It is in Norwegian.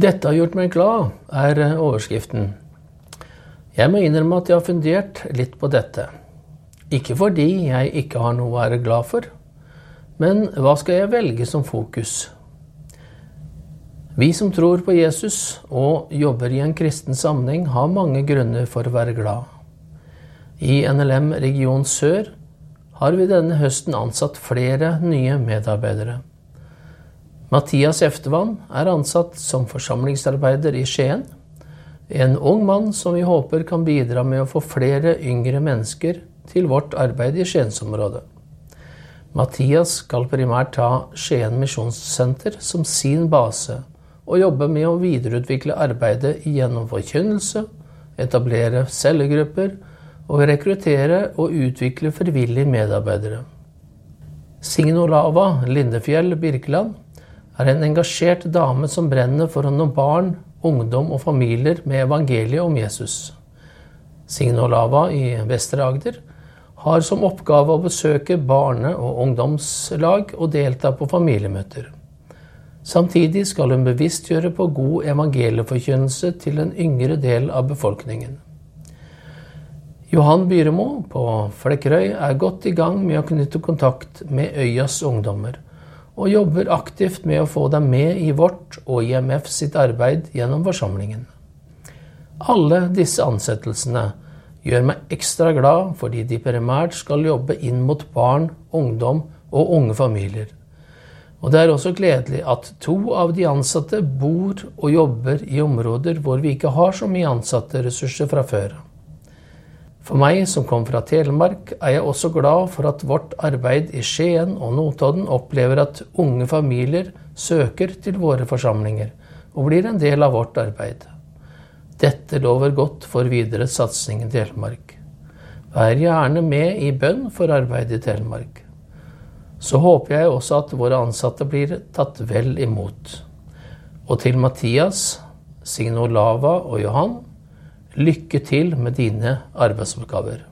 Dette har gjort meg glad, er overskriften. Jeg må innrømme at jeg har fundert litt på dette. Ikke fordi jeg ikke har noe å være glad for, men hva skal jeg velge som fokus? Vi som tror på Jesus og jobber i en kristen sammenheng, har mange grunner for å være glad. I NLM region sør har vi denne høsten ansatt flere nye medarbeidere. Mathias Eftevann er ansatt som forsamlingsarbeider i Skien. En ung mann som vi håper kan bidra med å få flere yngre mennesker til vårt arbeid i Skiensområdet. Mathias skal primært ta Skien misjonssenter som sin base, og jobbe med å videreutvikle arbeidet gjennom forkynnelse, etablere cellegrupper og rekruttere og utvikle frivillige medarbeidere. Signo Lava Lindefjell Birkeland er en engasjert dame som brenner for å nå barn, ungdom og familier med evangeliet om Jesus. Signo Lava i Vestre Agder har som oppgave å besøke barne- og ungdomslag og delta på familiemøter. Samtidig skal hun bevisstgjøre på god evangelieforkynnelse til en yngre del av befolkningen. Johan Byremo på Flekkerøy er godt i gang med å knytte kontakt med øyas ungdommer, og jobber aktivt med å få dem med i vårt og IMF sitt arbeid gjennom forsamlingen. Alle disse ansettelsene gjør meg ekstra glad fordi de primært skal jobbe inn mot barn, ungdom og unge familier. Og det er også gledelig at to av de ansatte bor og jobber i områder hvor vi ikke har så mye ansatte ressurser fra før. For meg som kom fra Telemark, er jeg også glad for at vårt arbeid i Skien og Notodden opplever at unge familier søker til våre forsamlinger og blir en del av vårt arbeid. Dette lover godt for videre satsing i Telemark. Vær gjerne med i bønn for arbeidet i Telemark. Så håper jeg også at våre ansatte blir tatt vel imot. Og til Mathias, Signolava og Johan, lykke til med dine arbeidsoppgaver.